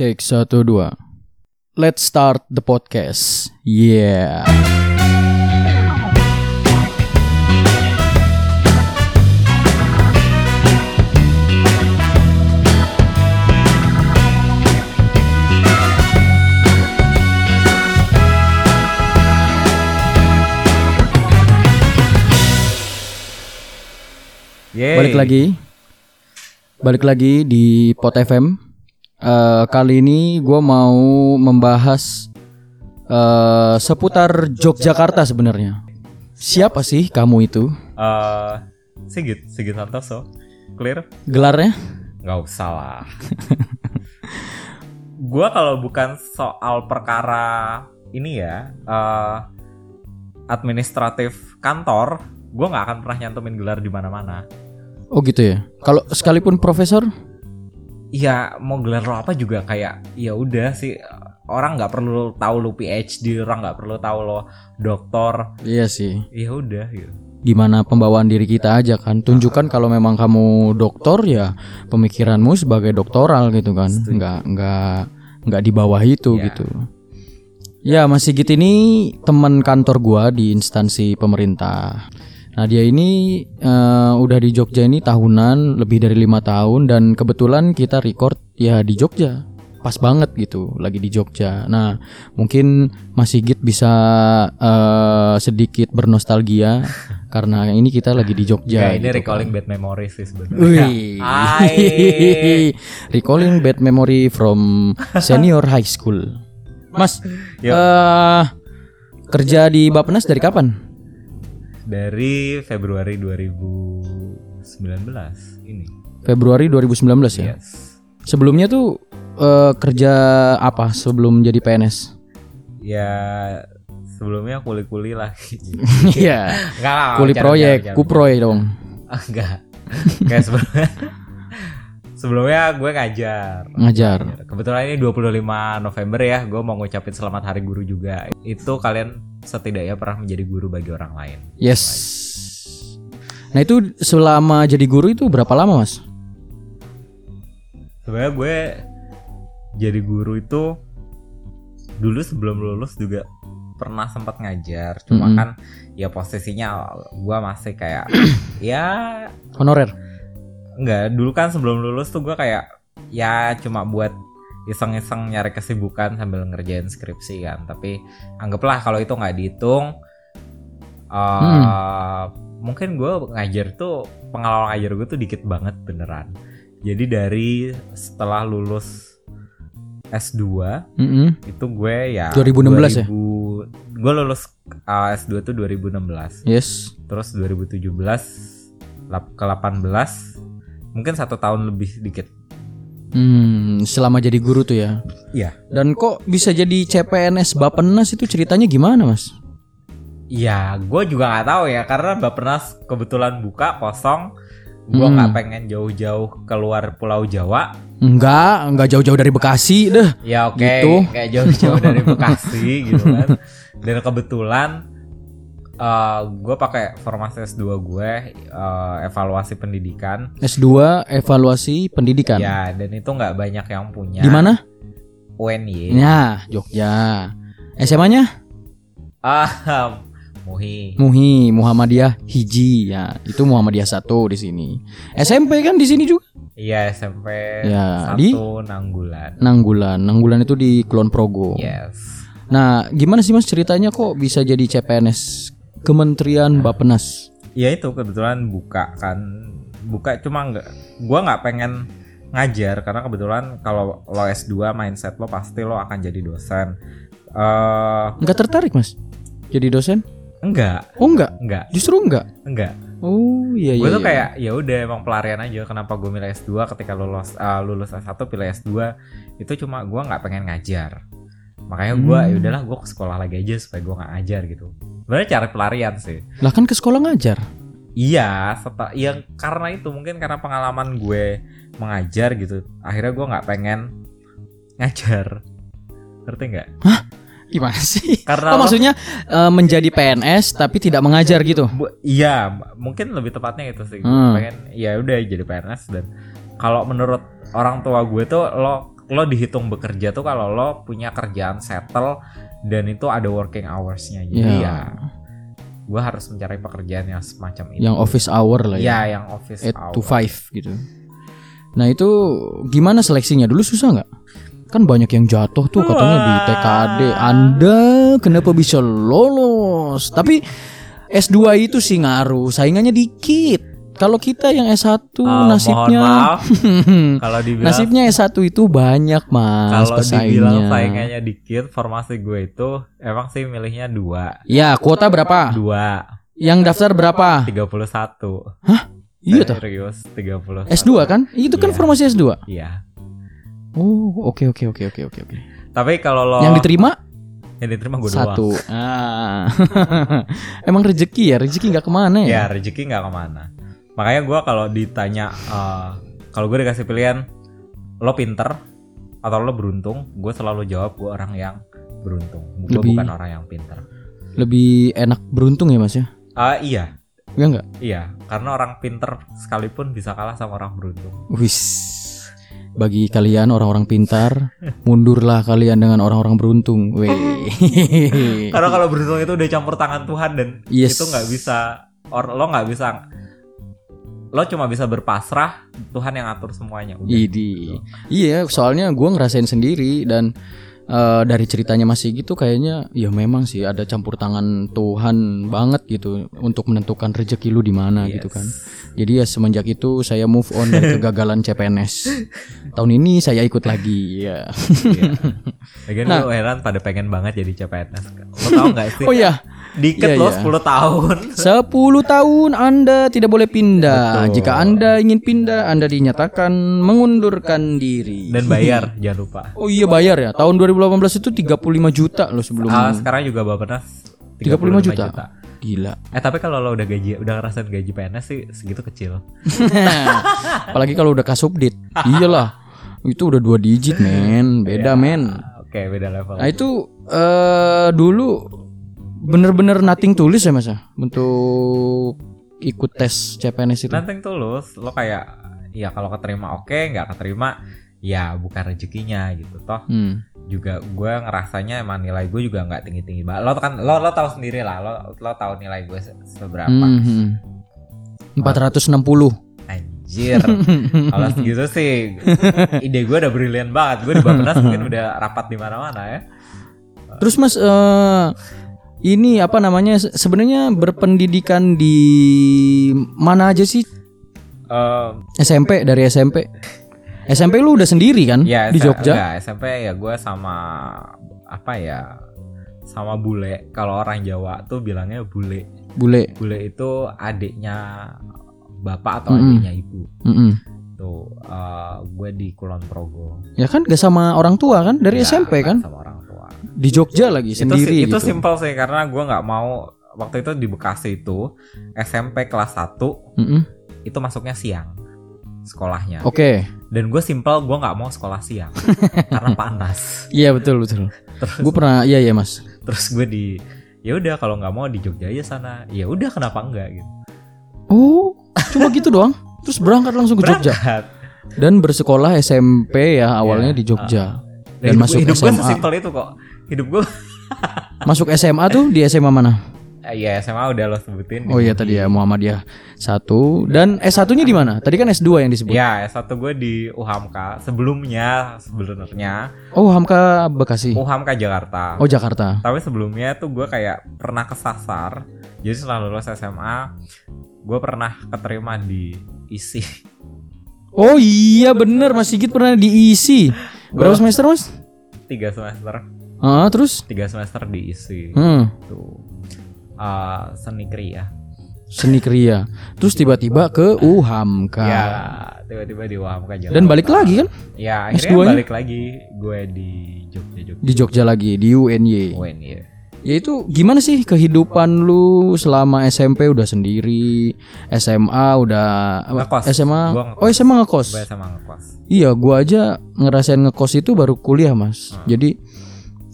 Cek satu dua. Let's start the podcast. Yeah. Yeay. Balik lagi. Balik lagi di Pot FM. Eh, kali ini gue mau membahas eh, seputar Yogyakarta sebenarnya. Siapa sih kamu itu? Eh, Sigit, Sigit Santoso. Clear? Gelarnya? Nggak usah lah. gua kalau bukan soal perkara ini ya, eh administratif kantor, gua nggak akan pernah nyantumin gelar di mana-mana. Oh gitu ya. Kalau sekalipun profesor? Iya, mau gelar lo apa juga kayak ya udah sih orang nggak perlu tahu lo PhD, orang nggak perlu tahu lo doktor. Iya sih. Ya udah gitu. Gimana pembawaan diri kita aja kan. Tunjukkan kalau memang kamu doktor ya pemikiranmu sebagai doktoral gitu kan. Nggak nggak nggak di bawah itu Ya. gitu. Ya Mas Sigit ini teman kantor gua di instansi pemerintah. Nah dia ini eh, udah di Jogja ini tahunan lebih dari lima tahun dan kebetulan kita record ya di Jogja pas banget gitu lagi di Jogja. Nah mungkin Mas Sigit bisa eh, sedikit bernostalgia karena ini kita lagi di Jogja. Ya, ini gitu recalling kan. bad memories sih sebenarnya. Recalling bad memory from senior high school. Mas, eh kerja di Bappenas dari kapan? Dari Februari 2019 ini. Februari 2019 ya. Yes. Sebelumnya tuh eh, kerja apa sebelum jadi PNS? Ya sebelumnya kuli-kuli lah. Iya. Kuli proyek, kuproy dong. Enggak. Enggak sebelumnya. sebelumnya gue ngajar. Ngajar. Kebetulan ini 25 November ya, gue mau ngucapin selamat hari guru juga. Itu kalian setidaknya pernah menjadi guru bagi orang lain. Yes. Nah itu selama jadi guru itu berapa lama mas? Sebenarnya gue jadi guru itu dulu sebelum lulus juga pernah sempat ngajar. Cuma Mm-mm. kan ya posisinya gue masih kayak ya Honorer. Enggak. Dulu kan sebelum lulus tuh gue kayak ya cuma buat iseng-iseng nyari kesibukan sambil ngerjain skripsi kan. Tapi anggaplah kalau itu nggak dihitung. eh Mungkin gue ngajar tuh pengalaman ngajar gue tuh dikit banget beneran. Jadi dari setelah lulus S2 Mm-mm. itu gue ya 2016 ya? 2000 gue lulus uh, S2 tuh 2016 Yes. terus 2017 lap- ke 18 mungkin satu tahun lebih dikit Hmm, selama jadi guru tuh ya. Iya. Dan kok bisa jadi CPNS Bappenas itu ceritanya gimana mas? Iya, gue juga nggak tahu ya karena Bappenas kebetulan buka kosong. Gue Hmm. nggak pengen jauh-jauh keluar Pulau Jawa. Enggak, enggak jauh-jauh dari Bekasi deh. Ya oke, Gitu. kayak jauh-jauh dari Bekasi gitu kan. Dan kebetulan gue pakai formasi S2 gue eh, evaluasi pendidikan. S2 evaluasi pendidikan. Ya, dan itu nggak banyak yang punya. Di mana? UNY. Nah, Jogja. SMA-nya Ah, Muhi. Muhi Muhammadiyah Hiji ya. Itu Muhammadiyah satu di sini. SMP kan di sini juga. Iya SMP Ya, satu di- Nanggulan. Nanggulan. Nanggulan itu di Kulon Progo. Yes. Nah, gimana sih Mas ceritanya kok bisa jadi CPNS Kementerian Bappenas? Ya itu kebetulan buka kan buka cuma nggak gua nggak pengen ngajar karena kebetulan kalau lo S2 mindset lo pasti lo akan jadi dosen. Eh Enggak tertarik, Mas? Jadi dosen? enggak, Oh, enggak. enggak, Justru enggak. enggak. Oh, iya iya. gue tuh iya. kayak ya udah emang pelarian aja kenapa gue milih S2 ketika lulus eh, lulus S1 pilih S2 itu cuma gua nggak pengen ngajar. Makanya gua Hmm. ya udahlah gue ke sekolah lagi aja supaya gua nggak ngajar gitu. Sebenarnya cara pelarian sih. Lah kan ke sekolah ngajar. Iya, setelah ya karena itu mungkin karena pengalaman gue mengajar gitu. Akhirnya gue nggak pengen ngajar. Ngerti nggak? Gimana sih? Karena Oh, lo- maksudnya eh, menjadi PNS tapi tidak mengajar gitu. Bu- iya, mungkin lebih tepatnya itu sih. Hmm. Pengen ya udah jadi PNS dan kalau menurut orang tua gue tuh lo lo dihitung bekerja tuh kalau lo punya kerjaan settle dan itu ada working hoursnya jadi Ya. ya gue harus mencari pekerjaan yang semacam itu Yang office hour lah ya ya. yang office 8 hour to 5 gitu. Nah itu gimana seleksinya dulu susah nggak? Kan banyak yang jatuh tuh katanya di TKD. Anda kenapa bisa lolos? Tapi S2 itu sih ngaruh, saingannya dikit. Kalau kita yang S1 Ah, mohon nasibnya maaf kalau dibilang nasibnya S1 itu banyak Mas kalau dibilang saingannya dikit formasi gue itu emang sih milihnya dua Ya, kuota berapa? dua Yang daftar berapa? 31 Iya tuh. serius 30 S2 kan? Itu kan Iya. formasi S2. iya Oh, oke oke oke oke oke oke. tapi kalau lo Yang diterima yang diterima gue doang satu. Ah. Emang rezeki ya, rezeki nggak ke mana ya ya? rezeki nggak ke mana makanya gue kalau ditanya eh, kalau gue dikasih pilihan lo pinter atau lo beruntung gue selalu jawab gue orang yang beruntung gue bukan orang yang pinter Lebih enak beruntung ya mas ya? Ah iya Ya nggak? iya karena orang pinter sekalipun bisa kalah sama orang beruntung Wis. Bagi kalian orang-orang pintar, mundurlah kalian dengan orang-orang beruntung. Weh. karena kalau beruntung itu udah campur tangan Tuhan dan Yes. itu nggak bisa or lo nggak bisa lo cuma bisa berpasrah Tuhan yang atur semuanya udah Idi. Iya, soalnya gua ngerasain sendiri dan eh, dari ceritanya masih gitu kayaknya ya memang sih ada campur tangan Tuhan banget gitu untuk menentukan rezeki lu di mana Yes. gitu kan. Jadi ya semenjak itu saya move on dari kegagalan CPNS. Tahun ini saya ikut lagi ya. Iya. Lagian Nah. gue heran pada pengen banget jadi CPNS. Lo tau gak sih? Oh ya, Dikit Iya, lo iya. 10 tahun. 10 tahun Anda tidak boleh pindah. Betul. Jika Anda ingin pindah, Anda dinyatakan mengundurkan diri. Dan bayar jangan lupa. Oh iya bayar ya. Tahun 2018 itu 35 juta loh sebelum Ah, sekarang juga Bapenas 35 juta. Gila. Eh tapi kalau lo udah gaji udah ngerasain gaji PNS sih segitu kecil. Apalagi kalau udah kasubdit. Iyalah. Itu udah dua digit, men. Beda, men. Ah, Oke, beda level. Nah, itu eh dulu bener-bener nothing tulis ya, Mas ya? Untuk ikut tes CPNS itu. Nothing tulus, lo kayak ya kalau keterima oke, nggak keterima ya bukan rezekinya gitu toh. Hmm. Juga gue ngerasanya emang nilai gue juga nggak tinggi tinggi banget. Lo kan lo lo tahu sendiri lah, lo lo tahu nilai gue se- seberapa. Hmm, hmm. 460. Anjir. Kalau segitu sih ide gue udah brilian banget. Gue di Bapenas mungkin udah rapat di mana-mana ya. Terus Mas eh ini apa namanya se- sebenarnya berpendidikan di mana aja sih Eh, SMP dari SMP SMP lu udah sendiri kan ya di Jogja enggak, SMP ya gue sama apa ya sama bule. Kalau orang Jawa tuh bilangnya bule. bule Bule itu adiknya bapak atau Mm-mm. adiknya ibu. Mm-mm. Tuh eh, gue di Kulon Progo. ya kan gak sama orang tua kan dari Ya, SMP kan Sama orang. Di Jogja lagi itu sendiri itu gitu. simple sih karena gue nggak mau waktu itu di Bekasi itu SMP kelas 1 Mm-mm. itu masuknya siang sekolahnya. Oke. Dan gue simple gue nggak mau sekolah siang karena panas. Iya betul betul. Gue pernah iya iya mas. terus gue di ya udah kalau nggak mau di Jogja aja sana. Ya udah kenapa enggak gitu. Oh cuma gitu doang? Terus berangkat langsung ke Jogja? Berangkat. dan bersekolah SMP ya awalnya Iya, di Jogja. Dan dan hidup, masuk hidup gue SMA sesimpel itu kok hidup gue masuk SMA tuh di SMA mana ya SMA udah lo sebutin Oh iya tadi ya Muhammadiyah satu dan S 1 nya di mana? Tadi kan S 2 yang disebut. ya satu gue di UHAMKA sebelumnya sebenarnya Oh Hamka Bekasi. UHAMKA Jakarta Oh Jakarta. Tapi sebelumnya tuh gue kayak pernah kesasar. Jadi setelah lulus SMA, gue pernah keterima di isi Oh iya bener Mas Sigit pernah diisi. Berapa Gua- semester Mas? tiga semester, Ah terus? tiga semester di isi Hmm, tuh Eh, seni kriya. seni kriya. Terus tiba-tiba ke UHAMKA. Ya tiba-tiba di UHAMKA Jakarta. Dan balik lagi kan? Ya akhirnya S2-nya? balik lagi gue di Jogja Jogja. Di Jogja lagi di UNY. UN ya. Itu gimana sih kehidupan lu selama SMP udah sendiri, SMA udah Ngekos. SMA Gua ngekos. Oh SMA ngekos. Gue sama ngekos. Iya, gua aja ngerasain ngekos itu baru kuliah, Mas. Hmm. Jadi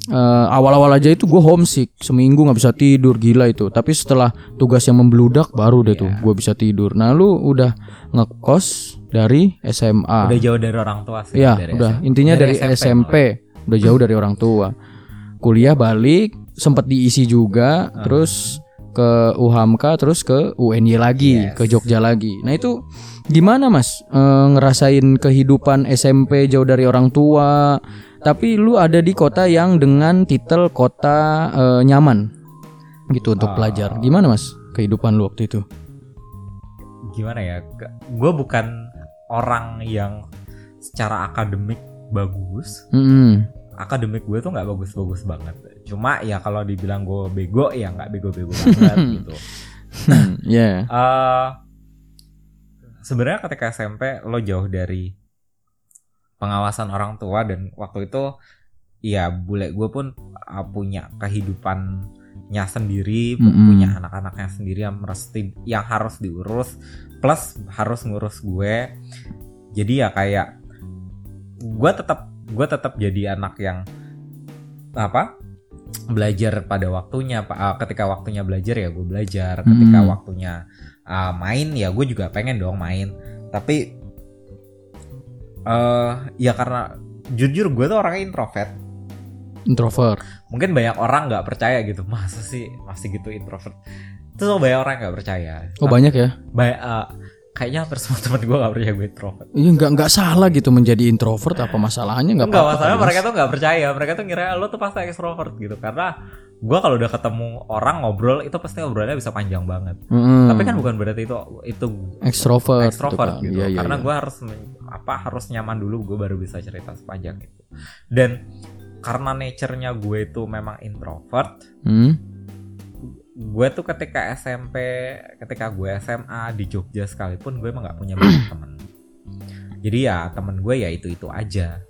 eh, awal-awal aja itu gue homesick seminggu nggak bisa tidur gila itu tapi setelah tugas yang membludak baru deh tuh gue bisa tidur nah lu udah ngekos dari SMA Udah jauh dari orang tua sih. ya dari udah SMP. intinya dari, SMP, malah. udah jauh dari orang tua kuliah balik sempat diisi juga Ah. terus ke UHAMKA terus ke UNY lagi Yes. ke Jogja lagi nah itu gimana mas Eh, ngerasain kehidupan SMP jauh dari orang tua tapi lu ada di kota yang dengan titel kota eh, nyaman gitu untuk Ah. pelajar gimana mas kehidupan lu waktu itu Gimana ya? Gue bukan orang yang secara akademik bagus. Mm-mm. Akademik gue tuh nggak bagus-bagus banget. Cuma ya kalau dibilang gue bego ya nggak bego-bego banget gitu. Hmm, ya eh sebenarnya ketika SMP lo jauh dari pengawasan orang tua dan waktu itu ya bule gue pun uh, punya kehidupannya sendiri pu- Mm-mm. punya anak-anaknya sendiri yang mesti yang harus diurus plus harus ngurus gue jadi ya kayak gue tetap gue tetap jadi anak yang apa belajar pada waktunya Pak. Uh, ketika waktunya belajar ya gue belajar ketika Mm. waktunya uh, main ya gue juga pengen dong main. Tapi eh ya karena jujur gue tuh orangnya introvert. Introvert. Mungkin banyak orang nggak percaya gitu. Masa sih masih gitu introvert? Itu banyak orang nggak percaya. Oh banyak ya? Banyak eh, kayaknya hampir semua teman gue nggak percaya gue introvert Iya nggak nggak salah gitu menjadi introvert apa masalahnya nggak apa-apa. masalahnya kali, Mas. mereka tuh nggak percaya mereka tuh ngira lo tuh pasti ekstrovert gitu karena gue kalau udah ketemu orang ngobrol itu pasti ngobrolnya bisa panjang banget Mm-mm. tapi kan bukan berarti itu itu ekstrovert, ekstrovert gitu. gitu kan. Iya, iya, karena iya. gue harus apa harus nyaman dulu gue baru bisa cerita sepanjang itu dan karena nature-nya gue itu memang introvert Hmm? Gue tuh ketika SMP ketika gue SMA di Jogja sekalipun gue emang nggak punya banyak temen jadi ya temen gue ya itu itu aja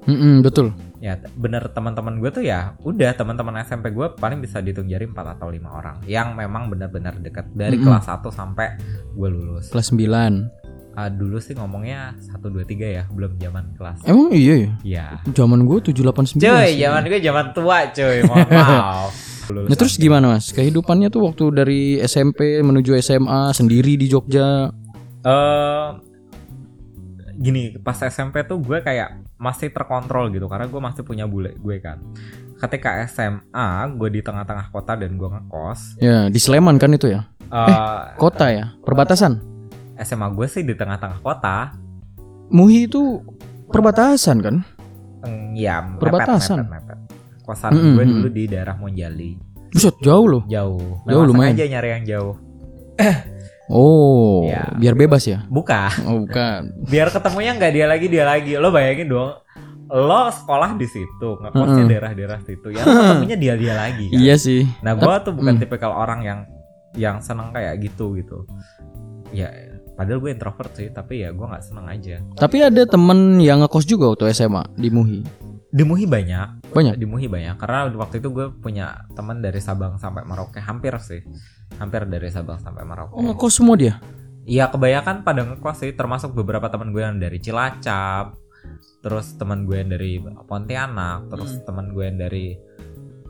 Mm-mm, betul. ya bener teman-teman gue tuh ya udah teman-teman SMP gue paling bisa dihitung jari 4 atau lima orang yang memang benar-benar dekat dari Mm-mm. kelas 1 sampai gue lulus Kelas 9 Ah, dulu sih ngomongnya 1 2 3 ya belum zaman kelas Emang iya ya? ya Zaman gue 789 cuy sih. zaman gue zaman tua cuy mohon maaf Nah terus gimana mas? Kehidupannya tuh waktu dari SMP menuju SMA sendiri di Jogja eh gini pas SMP tuh gue kayak masih terkontrol gitu karena gue masih punya bule gue kan ketika SMA gue di tengah-tengah kota dan gue ngekos Ya di Sleman kan itu ya? eh, Kota ya? Perbatasan? SMA gue sih di tengah-tengah kota Muhi itu perbatasan kan? Eng, ya mepet, Perbatasan. mepet, mepet. kosan Mm-mm, gue mm. dulu di daerah Monjali Buset jauh loh jauh Jauh, Memang lumayan. sengaja nyari yang jauh Oh Ya. biar bebas ya? buka Oh bukan biar ketemunya nggak dia lagi dia lagi lo bayangin dong lo sekolah di situ ngekosnya Mm-mm. daerah-daerah situ ya ketemunya dia dia lagi kan Iya sih nah gue tuh bukan Hmm. tipikal orang yang yang seneng kayak gitu gitu ya padahal gue introvert sih tapi ya gue nggak seneng aja. Tapi ada temen yang ngekos juga waktu SMA di Muhi. Di Muhi banyak. Banyak? di Muhi banyak. Karena waktu itu gue punya teman dari Sabang sampai Merauke. Hampir sih. Hampir dari Sabang sampai Merauke. Oh ngekos semua dia? Iya kebanyakan pada ngekos sih. Termasuk beberapa teman gue yang dari Cilacap. Terus teman gue yang dari Pontianak. Terus Hmm. teman gue yang dari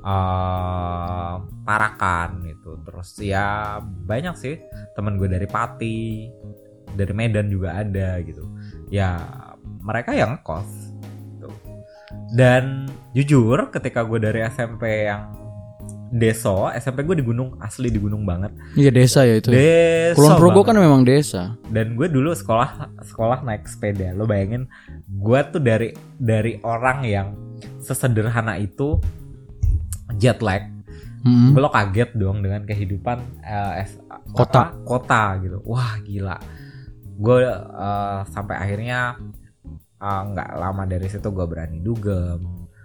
eh, Parakan gitu. Terus ya banyak sih teman gue dari Pati dari Medan juga ada gitu. Ya mereka yang ngekos gitu. dan jujur ketika gue dari SMP yang Deso SMP gue di gunung asli di gunung banget. Iya desa ya itu ya? Deso Kulon Progo kan memang desa. Dan gue dulu sekolah sekolah naik sepeda. Lo bayangin gue tuh dari dari orang yang sesederhana itu jet lag. Gue lo kaget dong dengan kehidupan eh, es- Kota. apa, kota gitu. Wah gila. Gue eh, sampai akhirnya eh, nggak lama dari situ gue berani dugem.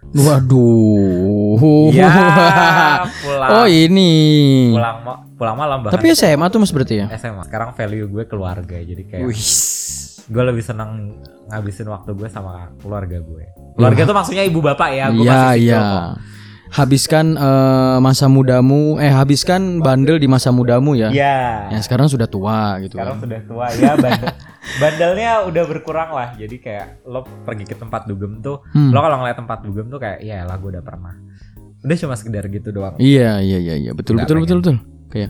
Waduh. Ya pulang. Oh ini. Pulang ma- pulang malam bahkan Tapi SMA tuh mas berarti ya? SMA sekarang value gue keluarga jadi kayak Wih. gue lebih seneng ngabisin waktu gue sama keluarga gue. Keluarga tuh maksudnya ibu bapak ya. Gue Iya masih single iya. kok. Habiskan eh, masa mudamu eh habiskan bandel di masa mudamu ya. Ya. Ya sekarang sudah tua gitu. Sekarang kan. sudah tua ya bandel. Bandelnya udah berkurang lah. Jadi kayak lo pergi ke tempat dugem tuh, Hmm. lo kalau ngeliat tempat dugem tuh kayak ya lah gue udah pernah. Udah cuma sekedar gitu doang. Iya iya iya iya betul Nggak betul betul pengen. betul. Kayak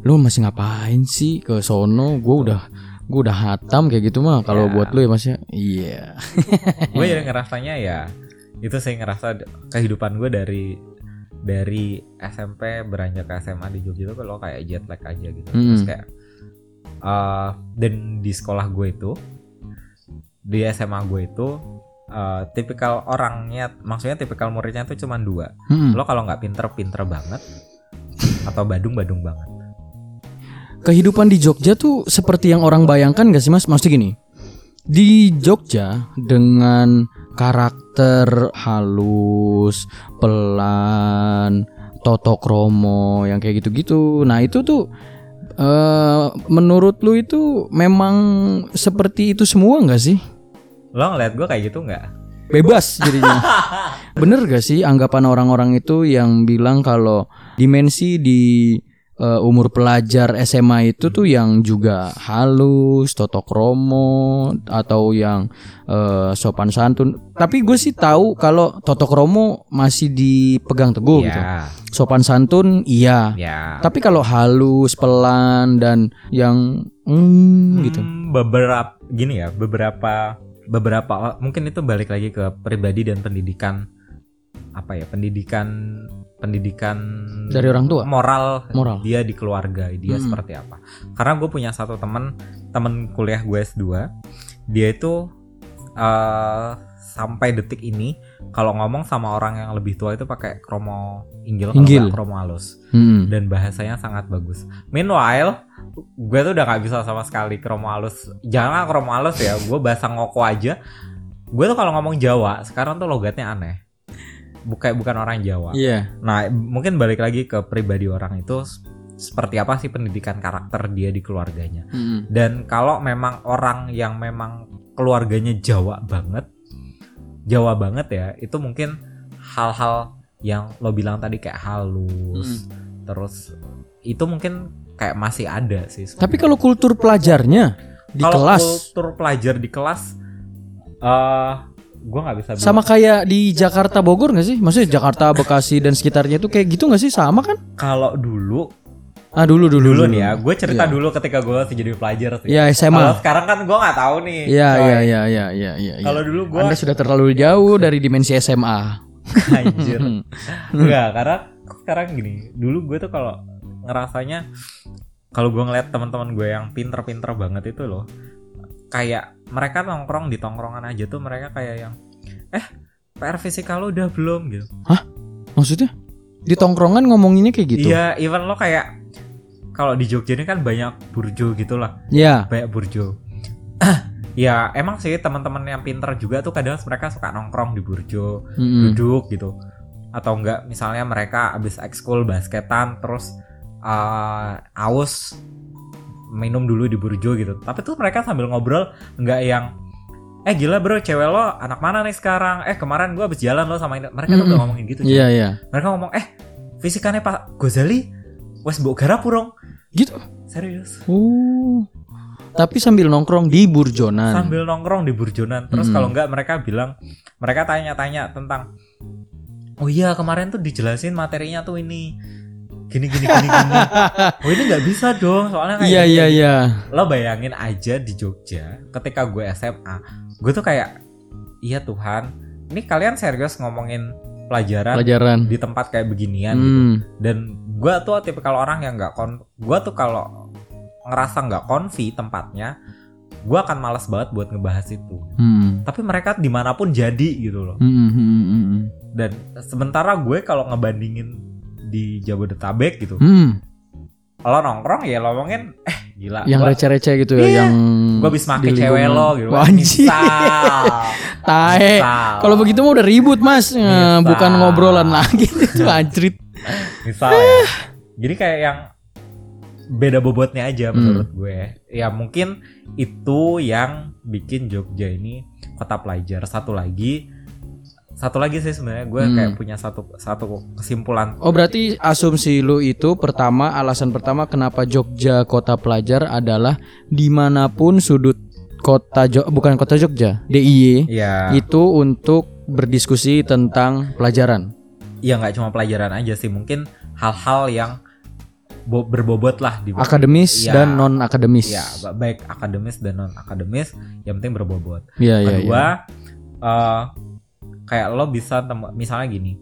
lu masih ngapain sih ke sono? Gue udah gue udah hatam kayak gitu mah. Kalau Ya. buat lu ya mas ya. Iya. gue jadi ngerasanya ya itu saya ngerasa kehidupan gue dari dari SMP beranjak ke SMA di Jogja itu lo kayak jet lag aja gitu terus Mm. kayak eh, dan di sekolah gue itu di SMA gue itu eh, tipikal orangnya maksudnya tipikal muridnya itu cuma dua Mm-mm. lo kalau nggak pinter pinter banget atau badung badung banget Kehidupan di Jogja tuh seperti yang orang bayangkan gak sih mas? Maksudnya gini, di Jogja dengan karakter halus, pelan, totok romo yang kayak gitu-gitu. Nah itu tuh eh menurut lu itu memang seperti itu semua nggak sih? lo ngeliat gue kayak gitu nggak Bebas jadinya. Bener gak sih anggapan orang-orang itu yang bilang kalau dimensi di eh, umur pelajar SMA itu tuh yang juga halus, totok romo atau yang eh, sopan santun. Tapi gue sih tahu kalau totok romo masih dipegang teguh gitu. ya Sopan santun iya. ya Tapi kalau halus, pelan dan yang hmm, gitu. Hmm, beberapa gini ya beberapa beberapa mungkin itu balik lagi ke pribadi dan pendidikan apa ya pendidikan pendidikan Dari orang tua. moral, Moral. dia di keluarga dia Hmm. seperti apa karena gue punya satu temen temen kuliah gue S2 dia itu eh, sampai detik ini kalau ngomong sama orang yang lebih tua itu pakai kromo inggil, nggak kromo halus Hmm. dan bahasanya sangat bagus. Meanwhile, gue tuh udah nggak bisa sama sekali kromo halus. Jangan kromo halus ya, gue bahasa ngoko aja. Gue tuh kalau ngomong Jawa, sekarang tuh logatnya aneh. Bukan bukan orang Jawa. Iya. Nah, mungkin balik lagi ke pribadi orang itu seperti apa sih pendidikan karakter dia di keluarganya. Hmm. Dan kalau memang orang yang memang keluarganya Jawa banget, Jawa banget ya, itu mungkin hal-hal yang lo bilang tadi kayak halus, terus itu mungkin kayak masih ada sih. Tapi kalau kultur pelajarnya di Kalau kelas kultur pelajar di kelas, eh gue nggak bisa bilang. sama kayak di Jakarta Bogor nggak sih? Maksudnya Jakarta Bekasi dan sekitarnya itu kayak gitu nggak sih? Sama kan? Kalau dulu, Ah dulu dulu dulu nih ya, gue cerita Iya. dulu ketika gue masih jadi pelajar sih. Ya Kalau SMA. sekarang kan gue nggak tahu nih. Iya iya iya iya iya iya. iya. Kalau dulu gue Anda sudah terlalu jauh dari dimensi SMA. Anjir. Enggak, karena sekarang gini. Dulu gue tuh kalau ngerasanya kalau gue ngeliat teman-teman gue yang pinter-pinter banget itu loh, kayak mereka nongkrong di tongkrongan aja tuh mereka kayak yang eh PR fisika lo udah belum gitu. Maksudnya di tongkrongan ngomonginnya kayak gitu? Iya, even lo kayak kalau di Jogja ini kan banyak burjo gitu lah, Iya. banyak burjo. ya emang sih teman-teman yang pinter juga tuh kadang mereka suka nongkrong di burjo, Mm-mm. duduk gitu atau enggak misalnya mereka abis ekskul basketan terus uh, aus minum dulu di burjo gitu tapi tuh mereka sambil ngobrol enggak yang eh gila bro cewek lo anak mana nih sekarang eh kemarin gua abis jalan lo sama ini mereka tuh Mm-mm. udah ngomongin gitu. Iya iya. mereka ngomong eh fisikanya pak Gozali wes mbok garap purong Gitu. serius Oh. Tapi sambil nongkrong di Burjonan. sambil nongkrong di burjonan terus Mm-mm. kalau enggak mereka bilang mereka tanya-tanya tentang oh iya kemarin tuh dijelasin materinya tuh ini gini gini gini gini oh ini nggak bisa dong soalnya kayak Iya iya iya. gini." lo bayangin aja di Jogja ketika gue SMA gue tuh kayak iya Tuhan ini kalian serius ngomongin pelajaran Pelajaran. di tempat kayak beginian gitu Hmm. dan gue tuh tipikal orang yang nggak kon gue tuh kalau ngerasa nggak konfi tempatnya gue akan malas banget buat ngebahas itu Hmm. tapi mereka di mana pun jadi gitu loh Hmm, hmm, hmm, hmm, dan sementara gue kalau ngebandingin di Jabodetabek gitu Hmm. lo nongkrong ya lo ngomongin eh gila Yang gua, receh-receh gitu ya, Iya. yang gue habis make cewek lo gitu misal Tae. Kalau begitu mah udah ribut mas, Eh, Misal. bukan ngobrolan lagi itu anjrit. misal ya jadi kayak yang beda bobotnya aja Hmm. menurut gue ya mungkin itu yang bikin Jogja ini kota pelajar satu lagi satu lagi sih sebenarnya gue Hmm. kayak punya satu satu kesimpulan Oh berarti asumsi lu itu pertama alasan pertama kenapa Jogja kota pelajar adalah di mana pun sudut kota Jo bukan kota Jogja DIY ya itu untuk berdiskusi tentang pelajaran. ya nggak cuma pelajaran aja sih mungkin hal-hal yang bo- berbobot lah di Akademis Iya. dan non akademis. ya ba- baik akademis dan non akademis yang penting berbobot Iya iya. kedua iya. eh, kayak lo bisa temu- misalnya gini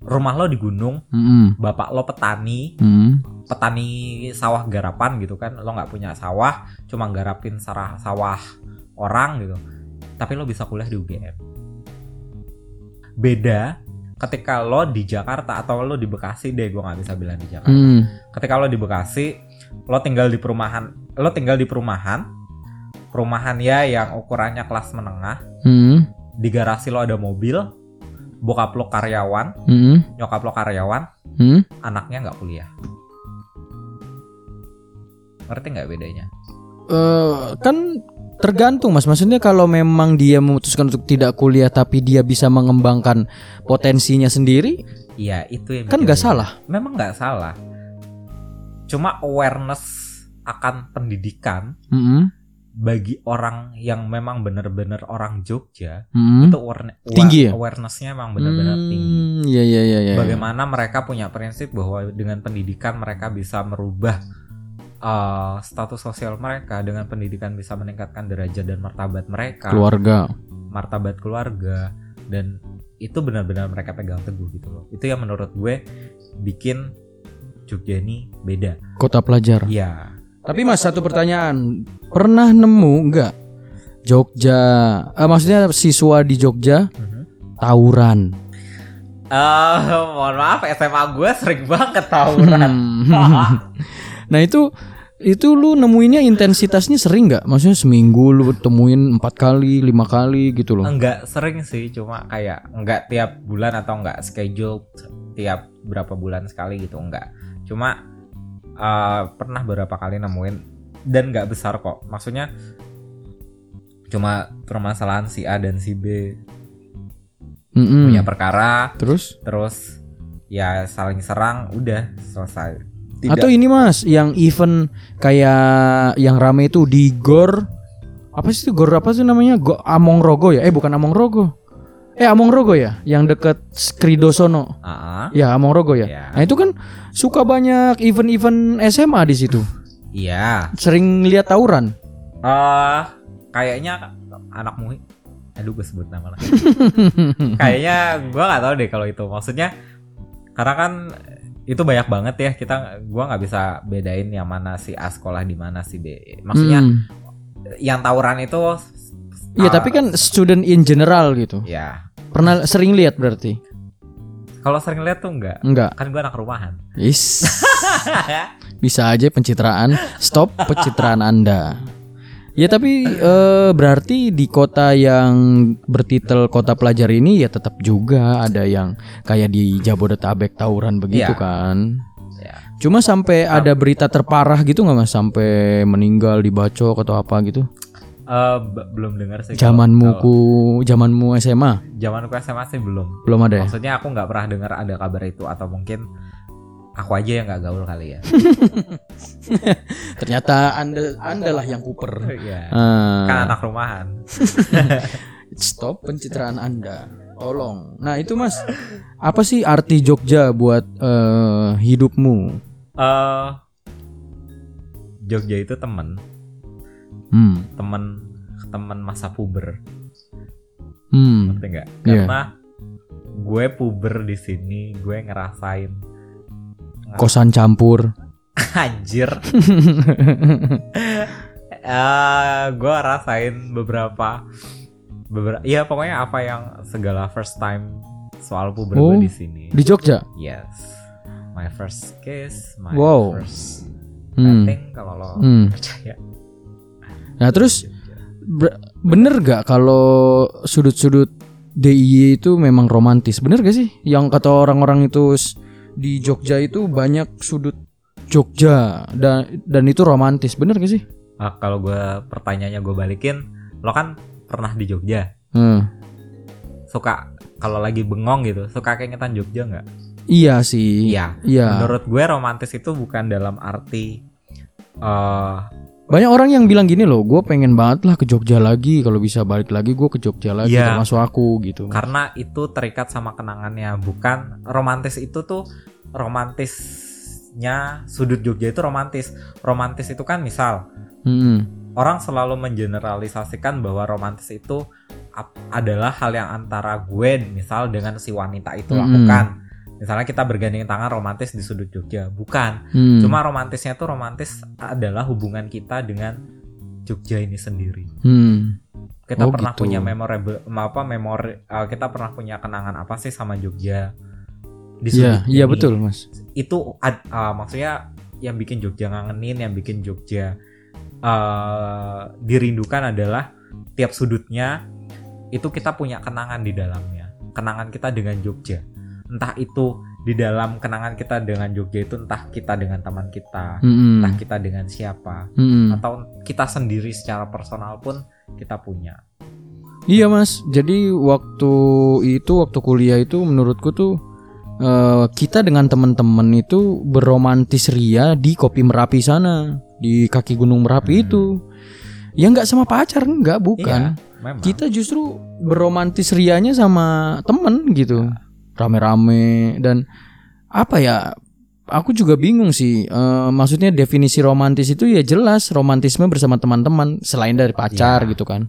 rumah lo di gunung Mm-mm. bapak lo petani Mm. petani sawah garapan gitu kan lo nggak punya sawah cuma garapin sarah sawah orang gitu tapi lo bisa kuliah di UGM beda ketika lo di Jakarta atau lo di Bekasi deh gue nggak bisa bilang di Jakarta Mm. ketika lo di Bekasi lo tinggal di perumahan lo tinggal di perumahan perumahan ya yang ukurannya kelas menengah Mm. Di garasi lo ada mobil bokap lo karyawan Mm. nyokap lo karyawan Mm. anaknya nggak kuliah ngerti nggak bedanya Eh, kan tergantung mas maksudnya kalau memang dia memutuskan untuk tidak kuliah tapi dia bisa mengembangkan potensinya sendiri Iya itu yang kan nggak salah memang nggak salah cuma awareness akan pendidikan Mm-mm. Bagi orang yang memang benar-benar orang Jogja Mm-mm. itu awarne- wa- Tinggi ya? awarenessnya memang benar-benar Hmm, tinggi Iya iya iya iya. bagaimana mereka punya prinsip bahwa dengan pendidikan mereka bisa merubah uh, status sosial mereka dengan pendidikan bisa meningkatkan derajat dan martabat mereka keluarga. martabat keluarga dan itu benar-benar mereka pegang teguh gitu loh itu yang menurut gue bikin Jogja ini beda Kota pelajar. iya Tapi mas satu pertanyaan, pernah nemu nggak Jogja? eh, maksudnya siswa di Jogja tawuran. Eh, mohon maaf SMA gue sering banget tawuran Hmm. nah itu itu lu nemuinnya intensitasnya sering nggak? Maksudnya seminggu lu temuin empat kali, lima kali gitu loh. enggak sering sih cuma kayak enggak tiap bulan atau enggak schedule tiap berapa bulan sekali gitu enggak cuma eh, pernah beberapa kali nemuin dan enggak besar kok maksudnya cuma permasalahan si A dan si B Mm-mm. punya perkara Terus? terus ya saling serang udah selesai tidak Atau ini mas, yang event kayak yang rame itu di Gor apa sih itu Gor apa sih namanya? Go Among Rogo ya? Eh bukan Among Rogo. Eh Among Rogo ya, yang deket Skridosono. Ah, Ya Among Rogo ya. Ya. Nah itu kan suka banyak event-event SMA di situ. iya Sering lihat tawuran. eh kayaknya anak muhi aduh gue sebut nama lagi kayaknya gue nggak tahu deh kalau itu maksudnya karena kan itu banyak banget ya kita gua nggak bisa bedain yang mana si A sekolah di mana si B maksudnya Hmm. yang tawuran itu Iya ah, tapi kan student in general gitu. ya Pernah sering lihat berarti? kalau sering lihat tuh enggak Enggak. kan gue anak rumahan Is. Bisa aja pencitraan. Stop pencitraan Anda. Ya tapi eh, berarti di kota yang bertitel kota pelajar ini ya tetap juga ada yang kayak di Jabodetabek tawuran begitu Iya. kan. ya Cuma sampai ada berita terparah gitu nggak mas? Sampai meninggal dibacok atau apa gitu? Eh, b- belum dengar sih Zamanmu zamanmu SMA zamanku SMA sih belum belum ada ya? maksudnya aku nggak pernah dengar ada kabar itu atau mungkin aku aja yang nggak gaul kali ya Ternyata anda, anda lah yang kuper. Iya. Ah. kan anak rumahan Stop pencitraan Anda. Tolong. Nah, itu Mas. Apa sih arti Jogja buat eh, hidupmu? eh Jogja itu temen Hmm. temen temen masa puber Hmm. ngerti nggak Iya. karena gue puber di sini gue ngerasain Kosan campur. anjir eh gue rasain beberapa beberapa iya pokoknya apa yang segala first time soal puber Oh. di sini Di Jogja. yes my first kiss my Wow. first Hmm. kalau lo Hmm. percaya Nah, terus bener gak kalau sudut-sudut DIY itu memang romantis? Bener gak sih? Yang kata orang-orang itu di Jogja itu banyak sudut Jogja dan dan itu romantis. Bener gak sih? Ah, kalau gue pertanyaannya gue balikin lo kan pernah di Jogja Hmm. suka kalau lagi bengong gitu suka keingetan Jogja nggak Iya sih. Iya. Iya. menurut gue romantis itu bukan dalam arti eh Banyak orang yang bilang gini loh, gue pengen banget lah ke Jogja lagi. Kalau bisa balik lagi, gue ke Jogja lagi. Iya. Termasuk aku gitu. karena itu terikat sama kenangannya bukan romantis itu tuh romantisnya sudut Jogja itu romantis romantis itu kan misal Mm-mm. orang selalu mengeneralisasikan bahwa romantis itu adalah hal yang antara gue misal dengan si wanita itu Mm-mm. lakukan misalnya kita bergandeng tangan romantis di sudut Jogja bukan Hmm. cuma romantisnya tuh romantis adalah hubungan kita dengan Jogja ini sendiri Hmm. kita Oh, pernah gitu. punya memorable apa memori uh, kita pernah punya kenangan apa sih sama Jogja di Iya, sudut iya ini. betul mas. itu ad- uh, maksudnya yang bikin Jogja ngangenin yang bikin Jogja uh, dirindukan adalah tiap sudutnya itu kita punya kenangan di dalamnya kenangan kita dengan Jogja entah itu di dalam kenangan kita dengan Jogja itu entah kita dengan teman kita Mm-mm. entah kita dengan siapa Mm-mm. atau kita sendiri secara personal pun kita punya Iya mas. Jadi waktu itu waktu kuliah itu menurutku tuh eh, kita dengan teman-teman itu berromantis ria di kopi Merapi sana di kaki Gunung Merapi Hmm. itu. Ya nggak sama pacar nggak bukan. memang Kita justru berromantis rianya sama temen gitu, Ya. Rame-rame dan apa ya? Aku juga bingung sih. Eh, maksudnya definisi romantis itu ya jelas romantisme bersama teman-teman selain dari pacar Ya. gitu kan.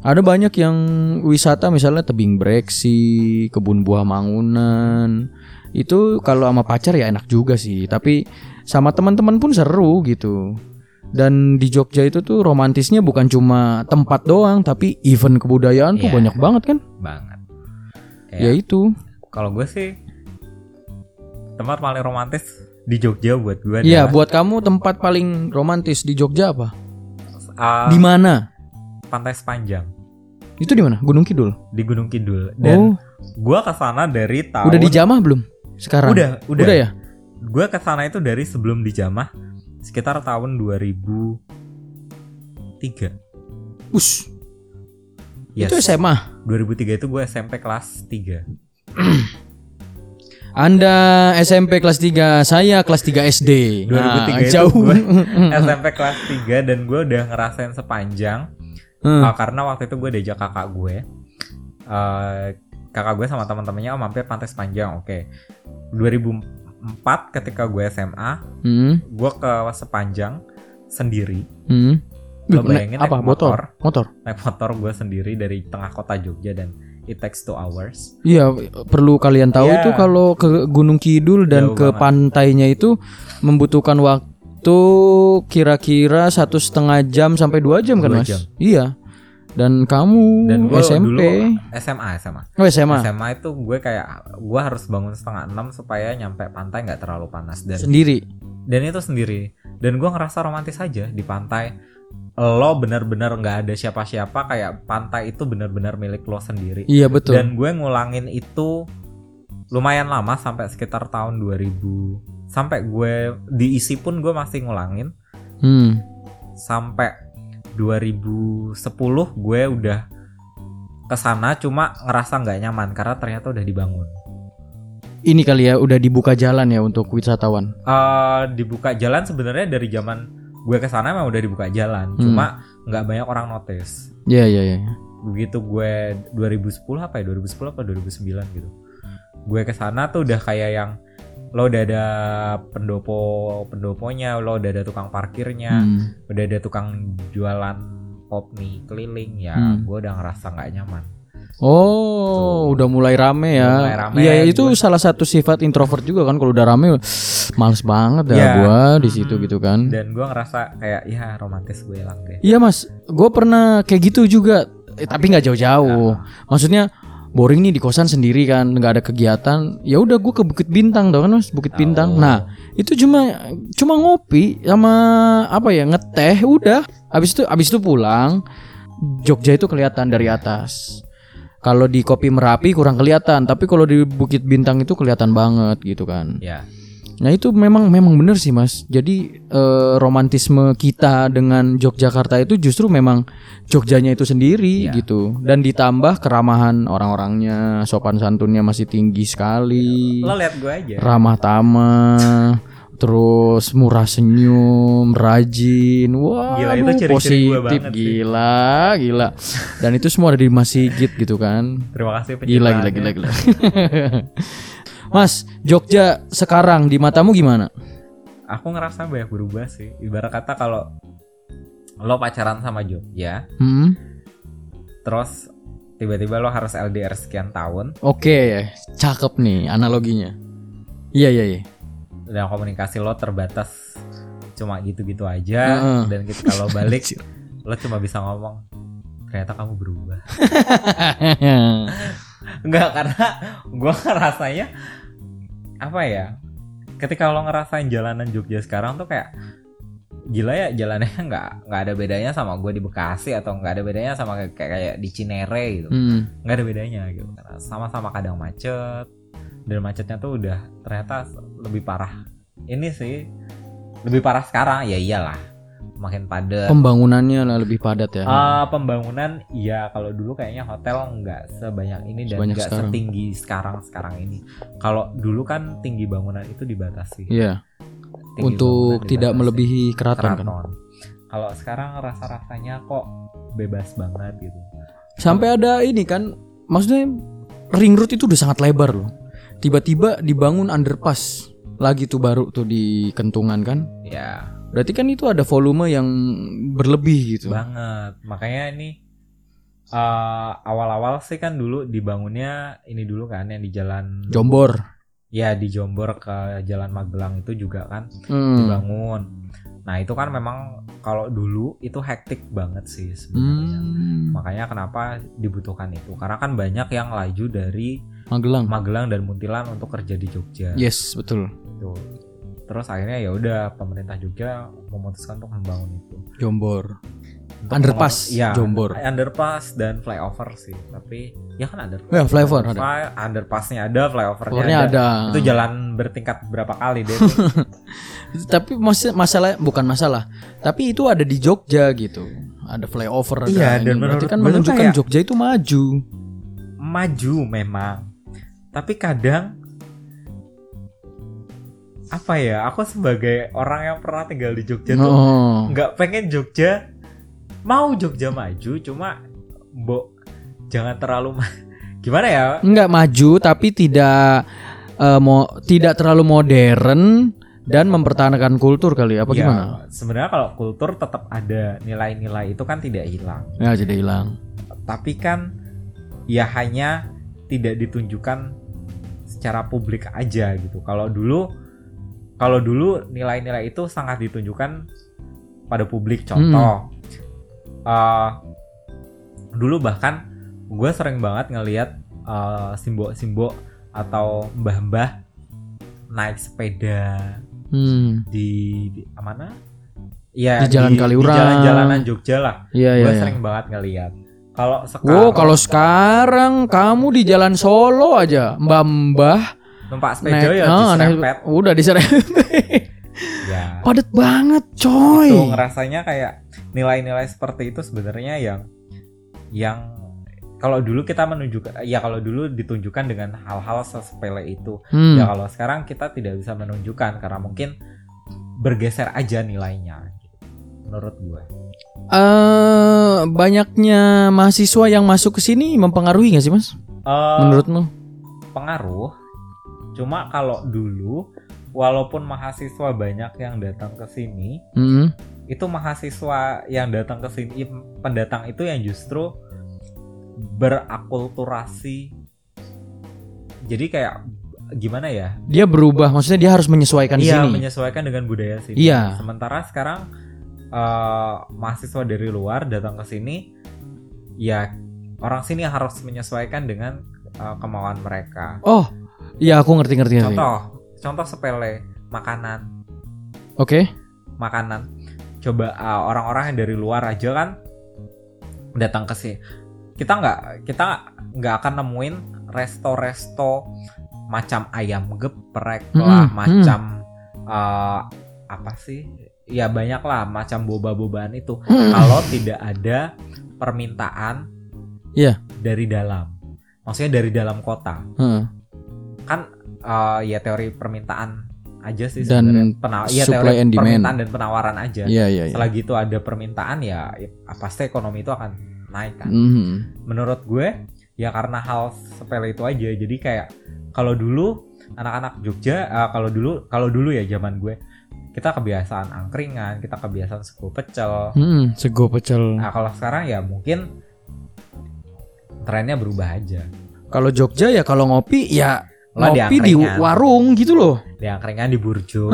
Ada banyak yang wisata misalnya tebing breksi, kebun buah mangunan. Itu kalau sama pacar ya enak juga sih, tapi sama teman-teman pun seru gitu. Dan di Jogja itu tuh romantisnya bukan cuma tempat doang, tapi event kebudayaan tuh Iya. banyak banget kan? banget Ya Kayak, itu. Kalau gue sih tempat paling romantis di Jogja buat gue Iya, buat kamu tempat paling romantis di Jogja apa? uh, Di mana? pantai sepanjang Itu di mana? Gunung Kidul. di Gunung Kidul dan oh, gue ke sana dari tahun udah dijamah belum? Sekarang. udah udah, Udah ya? gue ke sana itu dari sebelum dijamah sekitar tahun 2003 Us. Yes. Itu SMA. 2003 itu gue SMP kelas 3 Anda SMP kelas 3, saya kelas 3 SD. 2003 Nah, jauh. SMP kelas 3 dan gue udah ngerasain sepanjang Hmm. Uh, karena waktu itu gue diajak kakak gue uh, kakak gue sama teman-temannya oh, mampir pantai sepanjang oke 2004 ketika gue SMA Hmm. gue ke sepanjang sendiri Hmm. Lo Naik- bayangin apa? naik Motor. motor. Motor. naik motor gue sendiri dari tengah kota Jogja dan it takes two hours Iya, perlu kalian tahu Iya. itu kalau ke Gunung Kidul dan Jauh ke banget. pantainya itu membutuhkan waktu kira-kira satu setengah jam sampai dua jam kan mas? jam. Iya. Dan kamu dan gue SMP, dulu SMA SMA oh SMA, SMA itu gue kayak gue harus bangun setengah enam supaya nyampe pantai nggak terlalu panas dan sendiri. dan itu sendiri dan gue ngerasa romantis aja di pantai lo bener-bener nggak ada siapa-siapa kayak pantai itu bener-bener milik lo sendiri Iya betul. dan gue ngulangin itu lumayan lama sampai sekitar tahun 2000 sampai gue diisi pun gue masih ngulangin Hmm. sampai 2010 gue udah ke sana cuma ngerasa nggak nyaman karena ternyata udah dibangun Ini kali ya udah dibuka jalan ya untuk wisatawan. eh dibuka jalan sebenarnya dari zaman gue ke sana emang udah dibuka jalan Hmm. cuma nggak banyak orang notice Iya iya iya. begitu gue 2010 apa ya 2010 apa 2009 gitu gue ke sana tuh udah kayak yang lo udah ada pendopo pendoponya lo udah ada tukang parkirnya Hmm. udah ada tukang jualan pop mie keliling ya Hmm. gue udah ngerasa nggak nyaman Oh, udah mulai rame ya. Udah mulai rame, Iya, itu gua- salah satu sifat introvert juga kan kalau udah rame males banget dah Iya. gua di situ Hmm. gitu kan. dan gue ngerasa kayak ya romantis gue hilang deh Iya mas, gue pernah kayak gitu juga, eh, tapi nggak jauh-jauh. Maksudnya boring nih di kosan sendiri kan, nggak ada kegiatan. Ya udah gue ke Bukit Bintang tau kan mas, Bukit Bintang. Oh. Nah itu cuma cuma ngopi sama apa ya ngeteh, udah. Abis itu abis itu pulang, Jogja itu kelihatan dari atas. Kalau di Kopi Merapi kurang kelihatan, tapi kalau di Bukit Bintang itu kelihatan banget gitu kan. ya Nah itu memang memang benar sih mas. Jadi eh, romantisme kita dengan Yogyakarta itu justru memang Jogjanya itu sendiri Iya. gitu. Dan ditambah keramahan orang-orangnya, sopan santunnya masih tinggi sekali, Lo lihat gue aja. ramah tamah, terus murah senyum, rajin. Wah, Gila, itu aduh, ciri-ciri gua positif banget sih. gila, gila. Dan itu semua ada di Mas Sigit gitu kan. Terima kasih Gila, gila, gila, gila. Mas, Jogja sekarang di matamu gimana? Aku ngerasa banyak berubah sih. Ibarat kata kalau lo pacaran sama Jogja, Hmm? terus tiba-tiba lo harus LDR sekian tahun Oke, cakep nih analoginya. Iya, iya, iya. Dan komunikasi lo terbatas cuma gitu-gitu aja Heeh. dan kita kalau balik lo cuma bisa ngomong ternyata kamu berubah. Enggak karena gua ngerasanya apa ya? Ketika lo ngerasain jalanan Jogja sekarang tuh kayak gila ya jalannya nggak nggak ada bedanya sama gue di Bekasi atau nggak ada bedanya sama kayak kayak di Cinere gitu Hmm. nggak ada bedanya gitu karena sama-sama kadang macet dan macetnya tuh udah ternyata lebih parah ini sih lebih parah sekarang ya iyalah makin padat Pembangunannya lah lebih padat ya. Ah, pembangunan iya kalau dulu kayaknya hotel nggak sebanyak ini dan Sebanyak nggak sekarang. setinggi sekarang sekarang ini kalau dulu kan tinggi bangunan itu dibatasi Iya, Tinggi untuk bangunan tidak dibatasi. melebihi keraton kan. keraton kalau sekarang rasa rasanya kok bebas banget gitu Sampai ada ini kan, maksudnya ring road itu udah sangat lebar loh. Tiba-tiba dibangun underpass lagi tuh baru tuh di Kentungan kan. ya Berarti kan itu ada volume yang berlebih gitu. banget makanya ini eh, awal-awal sih kan dulu dibangunnya ini dulu kan yang di jalan Jombor. ya di Jombor ke jalan Magelang itu juga kan Hmm. dibangun nah itu kan memang kalau dulu itu hektik banget sih sebenarnya Hmm. makanya kenapa dibutuhkan itu karena kan banyak yang laju dari Magelang. Magelang dan Muntilan untuk kerja di Jogja Yes, betul. Gitu. terus akhirnya ya udah pemerintah Jogja memutuskan untuk membangun itu Jombor. Untuk Underpass, iya, Jombor. underpass dan flyover sih tapi ya kan underpass Ya, flyover ada. Fly- underpassnya ada flyovernya ada. ada. itu jalan bertingkat berapa kali deh. Tapi mas masalah bukan masalah, tapi itu ada di Jogja gitu. Ada flyover ada Iya, dan menurut kan menunjukkan Jogja itu maju. maju memang tapi kadang apa ya aku sebagai orang yang pernah tinggal di Jogja tuh Oh. nggak pengen Jogja mau Jogja maju cuma mbok jangan terlalu ma- gimana ya Enggak maju tapi tidak eh, mo tidak terlalu modern dan mempertahankan kultur kali apa Ya, gimana? sebenarnya kalau kultur tetap ada nilai-nilai itu kan tidak hilang Ya jadi hilang. tapi kan ya hanya tidak ditunjukkan secara publik aja gitu. Kalau dulu kalau dulu nilai-nilai itu sangat ditunjukkan pada publik. Contoh, eh, dulu bahkan gue sering banget ngelihat eh, simbol-simbol atau mbah-mbah naik sepeda Hmm. di, di mana? Ya Di Jalan Kaliurang. Di jalan-jalanan Jogja lah. Iya iya. gue iya. sering banget ngeliat kalau sekarang kalau sekarang kamu di Jalan Solo aja, Mbah-mbah numpak sepeda ya naik- diserempet udah diserempet. ya Padet banget, coy. itu ngerasanya kayak nilai-nilai seperti itu sebenarnya yang yang kalau dulu kita menunjukkan ya kalau dulu ditunjukkan dengan hal-hal sepele itu Hmm. ya kalau sekarang kita tidak bisa menunjukkan karena mungkin bergeser aja nilainya menurut gue Eh, banyaknya mahasiswa yang masuk ke sini mempengaruhi nggak sih, Mas? Eh, Menurutmu? pengaruh cuma kalau dulu walaupun mahasiswa banyak yang datang ke sini Hmm. itu mahasiswa yang datang ke sini pendatang itu yang justru berakulturasi jadi kayak gimana ya Dia berubah, maksudnya dia harus menyesuaikan iya sini. menyesuaikan dengan budaya sini Iya. sementara sekarang eh, mahasiswa dari luar datang ke sini ya orang sini harus menyesuaikan dengan eh, kemauan mereka Oh, iya aku ngerti ngerti ngerti. contoh contoh sepele makanan Oke. makanan. Coba uh, orang-orang yang dari luar aja kan datang ke sini. Kita nggak kita nggak akan nemuin resto-resto macam ayam geprek Mm-mm, lah, mm. macam eh, apa sih? Ya banyak lah macam boba-bobaan itu. Hmm. Kalau tidak ada permintaan Iya. dari dalam. Maksudnya dari dalam kota. Heeh. Kan eh, ya teori permintaan aja sih Dan ya, supply teori and demand. permintaan dan penawaran aja. Iya iya iya. Selagi itu ada permintaan ya, ya pasti ekonomi itu akan naik kan. Mhm. Menurut gue ya karena hal sepele itu aja. Jadi kayak kalau dulu anak-anak Jogja eh, kalau dulu kalau dulu ya zaman gue kita kebiasaan angkringan, kita kebiasaan sego pecel. Hmm, sego pecel. Nah, kalau sekarang ya mungkin trennya berubah aja. Kalau Jogja ya kalau ngopi ya Lo di ngopi di warung gitu loh. Di angkringan di burjo.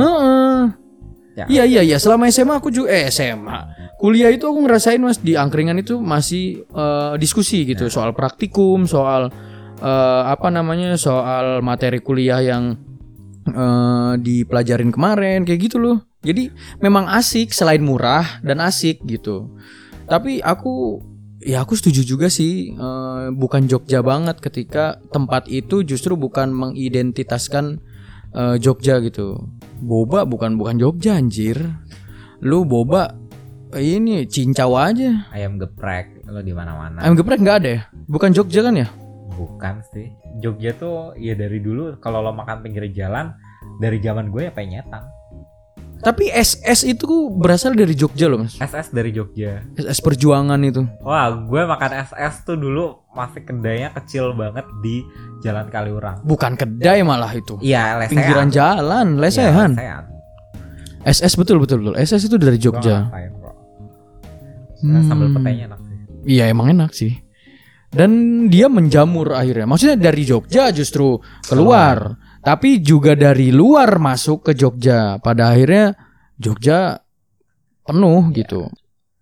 Ya. Iya iya iya selama SMA aku juga eh SMA. Kuliah itu aku ngerasain Mas di angkringan itu masih eh, diskusi gitu soal praktikum, soal eh, apa namanya? soal materi kuliah yang eh, dipelajarin kemarin kayak gitu loh. Jadi memang asik selain murah dan asik gitu. Tapi aku ya aku setuju juga sih eh, bukan Jogja banget ketika tempat itu justru bukan mengidentitaskan eh, Jogja gitu. Boba bukan bukan Jogja anjir. Lu boba ini cincau aja. Ayam geprek lo di mana-mana. Ayam geprek nggak ada ya? Bukan Jogja kan ya? Bukan sih. Jogja tuh ya dari dulu kalau lo makan pinggir jalan dari zaman gue ya penyetan. Tapi SS itu berasal dari Jogja loh mas. SS dari Jogja. SS perjuangan itu. Wah, gue makan SS tuh dulu masih kedainya kecil banget di Jalan Kaliurang. Bukan kedai malah itu. Iya, lesehan. Pinggiran jalan, Iya, lesehan. lesehan. SS betul betul betul. SS itu dari Gua Jogja. ngerasain kok. Nah, sambal Hmm. petainya enak sih. Iya emang enak sih. Dan dia menjamur akhirnya. Maksudnya dari Jogja justru keluar, tapi juga dari luar masuk ke Jogja. Pada akhirnya Jogja penuh gitu.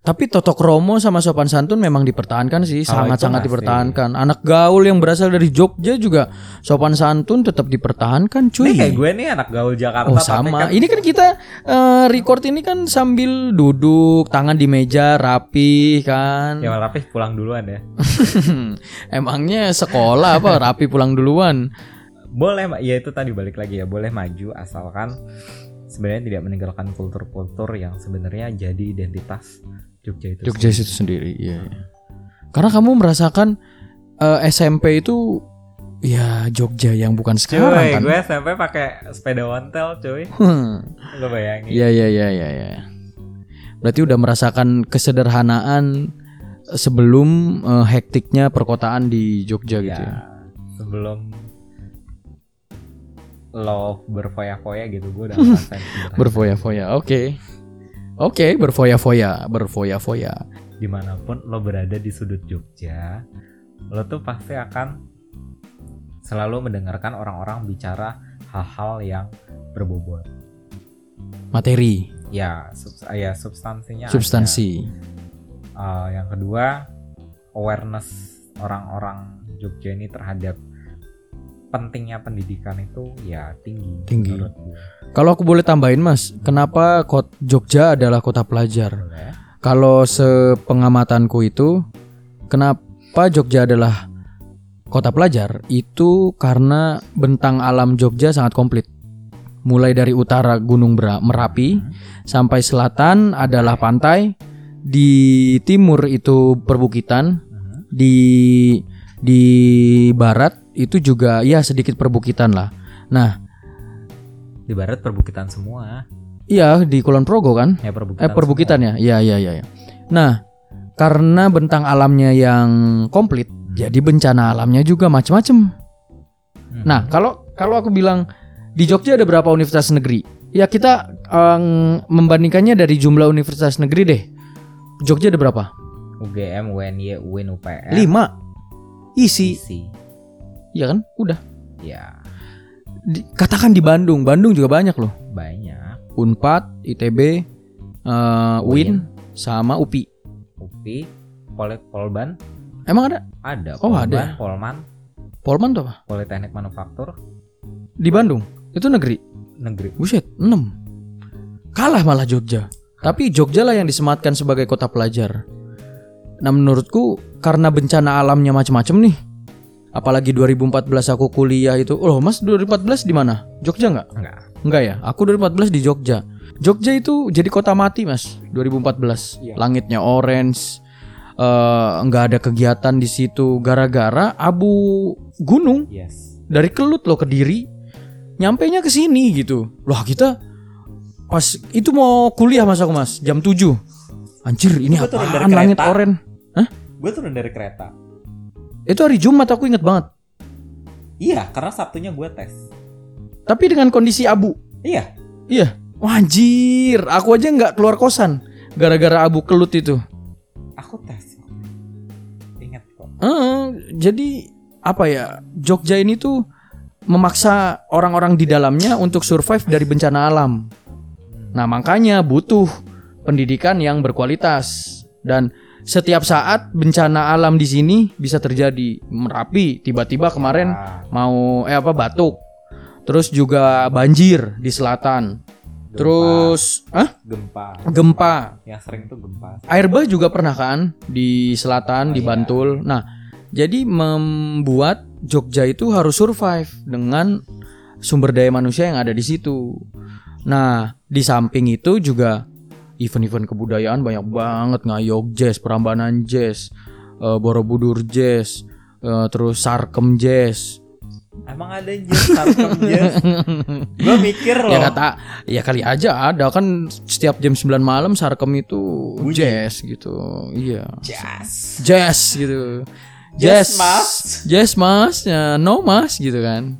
Tapi totok romo sama sopan santun memang dipertahankan sih, Kalau sangat-sangat dipertahankan. Anak gaul yang berasal dari Jogja juga sopan santun tetap dipertahankan, cuy. Ini kayak gue nih anak gaul Jakarta Oh sama. kan Ini kan kita eh, record ini kan sambil duduk, tangan di meja, rapi kan. Ya rapih pulang duluan ya. Emangnya sekolah apa rapi pulang duluan? Boleh, ya itu tadi balik lagi ya, boleh maju asalkan sebenarnya tidak meninggalkan kultur-kultur yang sebenarnya jadi identitas Jogja itu. Jogja itu sendiri, iya. iya. Karena kamu merasakan eh, SMP itu ya Jogja yang bukan Cuy, sekarang kan. gue SMP pakai sepeda ontel, cuy. Hmm. Lo bayangin. Iya iya iya iya iya. Berarti udah merasakan kesederhanaan sebelum eh, hektiknya perkotaan di Jogja gitu. Ya, ya. sebelum lo berfoya-foya gitu, gue udah ngerasain sederhana. Berfoya-foya. Oke. Oke, berfoya-foya, berfoya-foya. di mana pun lo berada di sudut Jogja, lo tuh pasti akan selalu mendengarkan orang-orang bicara hal-hal yang berbobot. Materi, Ya, subs ya substansinya. ada. substansi. Uh, yang kedua, awareness orang-orang Jogja ini terhadap pentingnya pendidikan itu ya tinggi. Tinggi. menurut gue. Kalau aku boleh tambahin Mas, kenapa kot Jogja adalah kota pelajar? Kalau sepengamatanku itu, kenapa Jogja adalah kota pelajar? Itu karena bentang alam Jogja sangat komplit. Mulai dari utara Gunung Merapi sampai selatan adalah pantai, di timur itu perbukitan, Mhm. di di barat itu juga ya sedikit perbukitan lah. Nah, Di barat perbukitan semua. iya di Kulon Progo kan? Ya perbukitan. Eh perbukitan ya, iya iya iya. iya. Nah, karena bentang alamnya yang komplit, jadi bencana alamnya juga macam-macam. semua. Mhm. Nah, kalau kalau aku bilang di Jogja ada berapa universitas negeri? Ya kita eh, membandingkannya dari jumlah universitas negeri deh. Jogja ada berapa? UGM, UNY, UIN, UPN. Lima. Isi, Isi. ya kan? Udah. Ya, Di- katakan di Bandung, Bandung juga banyak loh. banyak. Unpad, ITB, eh, UIN, sama UPI. UPI, Pol Polban, Emang ada? ada. Oh, Polban, ada. Polman, Polman tuh apa? Politeknik Manufaktur, Di Bandung. Itu negeri. negeri. Buset, 6. Kalah malah Jogja. Tapi Jogja lah yang disematkan sebagai kota pelajar. Nah menurutku karena bencana alamnya macam-macam nih. Apalagi 2014 aku kuliah itu. Oh mas 2014 di mana? Jogja nggak? Enggak. Enggak ya? Aku 2014 di Jogja. Jogja itu jadi kota mati, Mas. 2014. Iya. Langitnya orange. eh nggak ada kegiatan di situ gara-gara abu gunung Yes. dari Kelut loh ke Diri. Nyampainya ke sini gitu. Loh, kita pas itu mau kuliah Mas aku, Mas, jam 7. Anjir, ini apaan langit orange? Gue turun dari kereta. Itu hari Jumat aku inget banget. Iya, karena Sabtunya gue tes. Tapi dengan kondisi abu. Iya. Iya. Wah, anjir, aku aja nggak keluar kosan gara-gara abu kelut itu. Aku tes. Ingat kok. Eh, jadi apa ya? Jogja ini tuh memaksa orang-orang di dalamnya untuk survive dari bencana alam. Nah, makanya butuh pendidikan yang berkualitas dan setiap saat bencana alam di sini bisa terjadi. Merapi tiba-tiba kemarin Ah, mau eh apa batuk. Terus juga banjir di selatan. gempa. Terus ah gempa. gempa. Yang sering tuh gempa. Air bah juga pernah kan di selatan Oh, di iya. Bantul. Nah, jadi membuat Jogja itu harus survive dengan sumber daya manusia yang ada di situ. Nah, di samping itu juga event-event kebudayaan banyak banget ngayog jazz, Prambanan jazz, eh, Borobudur jazz, eh, terus Sarkem jazz. Emang ada jazz, sarkem jazz. gue mikir loh. Ya kata ya kali aja ada kan setiap jam 9 malam Sarkem itu Bunyi. jazz gitu. Iya. Jazz. Jazz gitu. Jazz, Mas. Jazz mas, ya, no mas gitu kan.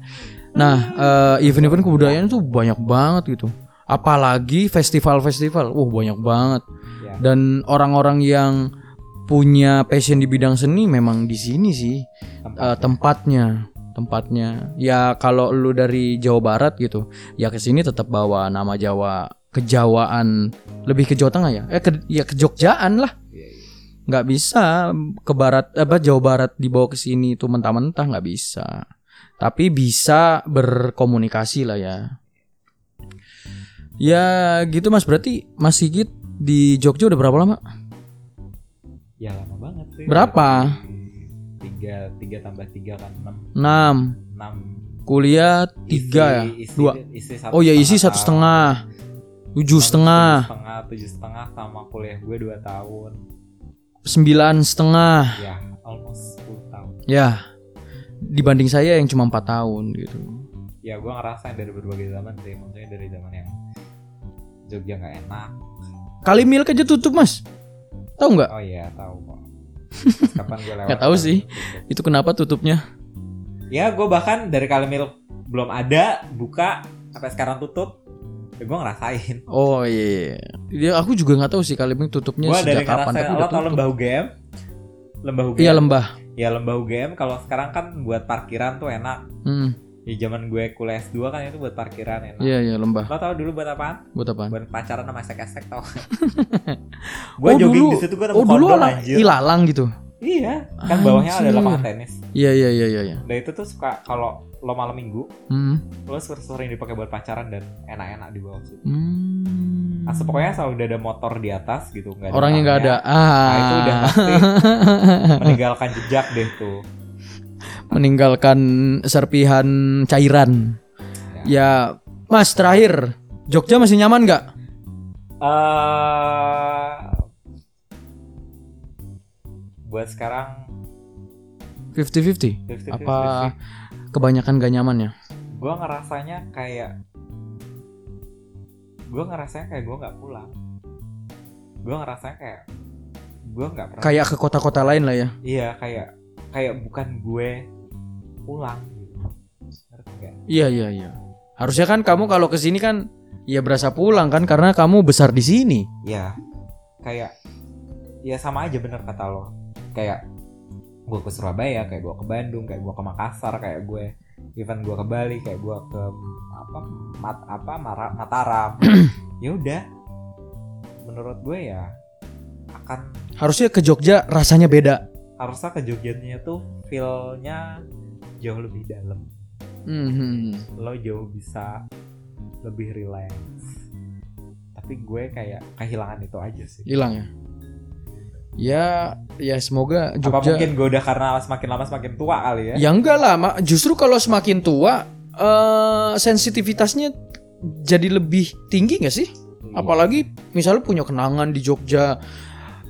Nah, eh, event-event kebudayaan itu banyak banget gitu. Apalagi festival-festival, wah banyak banget. Ya. Dan orang-orang yang punya passion di bidang seni memang di sini sih eh, tempatnya, tempatnya. Ya kalau lu dari Jawa Barat gitu, ya ke sini tetap bawa nama Jawa, kejawaan, lebih ke Jawa Tengah ya, eh ke, ya ke Jogjaan lah Iya, iya. nggak bisa ke barat apa Jawa Barat dibawa ke sini itu mentah-mentah nggak bisa tapi bisa berkomunikasi lah ya ya gitu mas berarti Mas Sigit di Jogja udah berapa lama Ya lama banget sih. Berapa? Tiga, tiga tambah tiga kan enam, 6 enam. kuliah Isi- 3 ya isi- dua isi satu oh ya isi satu setengah tujuh setengah Tujuh setengah, tujuh setengah sama kuliah gue dua tahun. sembilan setengah Ya, almost 10 tahun. ya dibanding saya yang cuma empat tahun gitu Ya gue ngerasain dari berbagai zaman sih. Maksudnya dari zaman yang Jogja nggak enak. kali milk aja tutup mas tahu nggak Oh iya tahu kok. Kapan gue lewat? Nggak tahu sih. tutup. itu kenapa tutupnya Ya gue bahkan dari Kalimil belum ada buka sampai sekarang tutup. Ya gue ngerasain. Oh iya, dia aku juga nggak tahu sih kali ini tutupnya Gue dari sejak kapan lo udah tau lembah UGM? Lembah UGM. Iya lembah. Ya lembah UGM kalau sekarang kan buat parkiran tuh enak. Hmm, Ya zaman gue kuliah S2 kan itu buat parkiran enak. iya iya lembah. Lo tau dulu buat apaan? Buat apaan? Buat pacaran sama esek-esek tau. gue Oh, jogging dulu- di situ gue nemu Oh dulu ala anjir. ilalang gitu. Iya, kan bawahnya ada lapangan tenis. Iya iya iya iya. iya. Nah itu tuh suka kalau lo malam minggu, Hmm. lo sering dipakai buat pacaran dan enak-enak di bawah situ. Hmm. Nah, pokoknya selalu udah ada motor di atas gitu, nggak ada Orangnya nggak ada. Ah. Nah, itu udah pasti meninggalkan jejak deh tuh. Meninggalkan serpihan cairan. Ya, Mas terakhir, Jogja masih nyaman nggak? eh buat sekarang 50-50. 50-50 Apa sih. kebanyakan gak nyaman ya? Gue ngerasanya kayak gue ngerasanya kayak gue nggak pulang. Gue ngerasanya kayak gue nggak pernah. Kayak ke kota-kota lain lah ya. Iya kayak kayak bukan gue pulang. Gitu. Iya iya iya. Harusnya kan kamu kalau ke sini kan ya berasa pulang kan karena kamu besar di sini. ya kayak ya sama aja bener kata lo kayak gue ke Surabaya kayak gue ke Bandung kayak gue ke Makassar kayak gue even gue ke Bali kayak gue ke apa mat apa Mara- Mataram ya udah menurut gue ya akan Harusnya ke Jogja rasanya beda. harusnya ke Jogjanya tuh feelnya jauh lebih dalam Mhm. lo jauh bisa lebih relax tapi gue kayak kehilangan itu aja sih Hilang ya. Ya ya semoga apa Jogja. mungkin gue udah karena semakin lama semakin tua kali ya Ya enggak lah, justru kalau semakin tua eh sensitivitasnya jadi lebih tinggi gak sih? Apalagi misalnya punya kenangan di Jogja,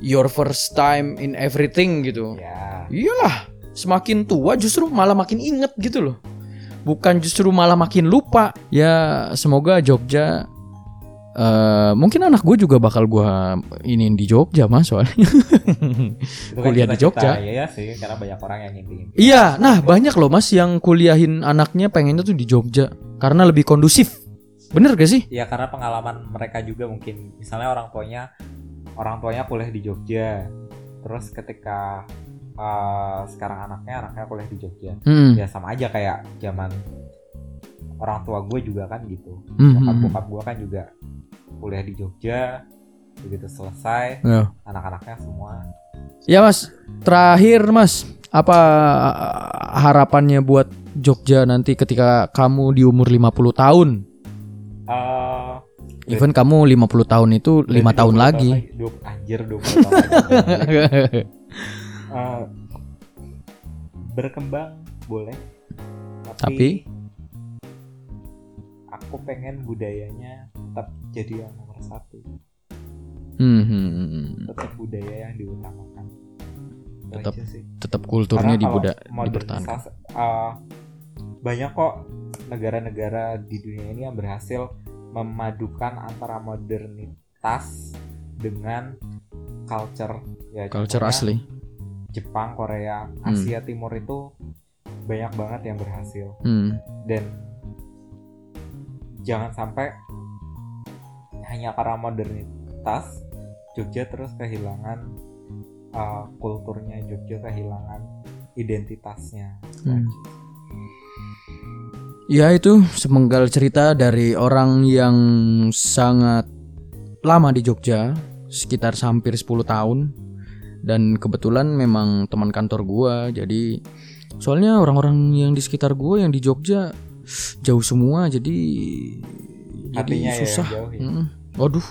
your first time in everything gitu. ya Iyalah, semakin tua justru malah makin inget gitu loh. Bukan justru malah makin lupa. Ya semoga Jogja eh mungkin anak gue juga bakal gue iniin di Jogja mas soalnya. kuliah di Jogja. ya sih karena banyak orang yang ngimpi Iya, nah banyak loh mas yang kuliahin anaknya pengennya tuh di Jogja karena lebih kondusif. Bener gak sih? ya karena pengalaman mereka juga mungkin misalnya orang tuanya orang tuanya kuliah di Jogja terus ketika uh, sekarang anaknya anaknya kuliah di Jogja Hmm. ya sama aja kayak zaman orang tua gue juga kan gitu Hmm, bokap hmm, bokap gue kan juga kuliah di Jogja begitu selesai Ya. anak-anaknya semua Ya mas, terakhir mas, apa harapannya buat Jogja nanti ketika kamu di umur 50 tahun? eh Even kamu 50 tahun itu lima berarti tahun 20 lagi. Dua- anjir 20 tahun Eh, berkembang boleh tapi, Tapi? aku pengen budayanya tetap jadi yang nomor satu Hmm, hmm, hmm. tetap budaya yang diutamakan Tetap. Tetap kulturnya dibuda, dipertahankan. modernisasi, eh, banyak kok negara-negara di dunia ini yang berhasil memadukan antara modernitas dengan culture ya Culture asli. Jepang, Korea, Asia Timur itu banyak banget yang berhasil Hmm. dan jangan sampai hanya karena modernitas Jogja terus kehilangan uh, kulturnya Jogja kehilangan identitasnya Hmm. Ya itu semenggal cerita dari orang yang sangat lama di Jogja, sekitar hampir 10 tahun. Dan kebetulan memang teman kantor gua, jadi soalnya orang-orang yang di sekitar gua yang di Jogja jauh semua, jadi jadi Hatinya ya susah. jauh ya. Mm-mm. Waduh.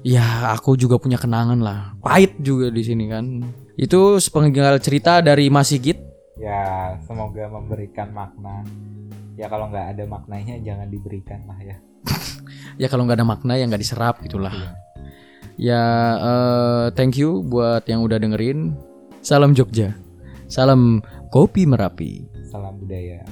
Ya, aku juga punya kenangan lah. Pahit juga di sini kan. Itu sepenggal cerita dari Mas Sigit. ya semoga memberikan makna ya kalau nggak ada maknanya jangan diberikan lah ya ya kalau nggak ada makna ya nggak diserap gitulah Iya. Ya eh, thank you buat yang udah dengerin. Salam Jogja. Salam kopi merapi. Salam budaya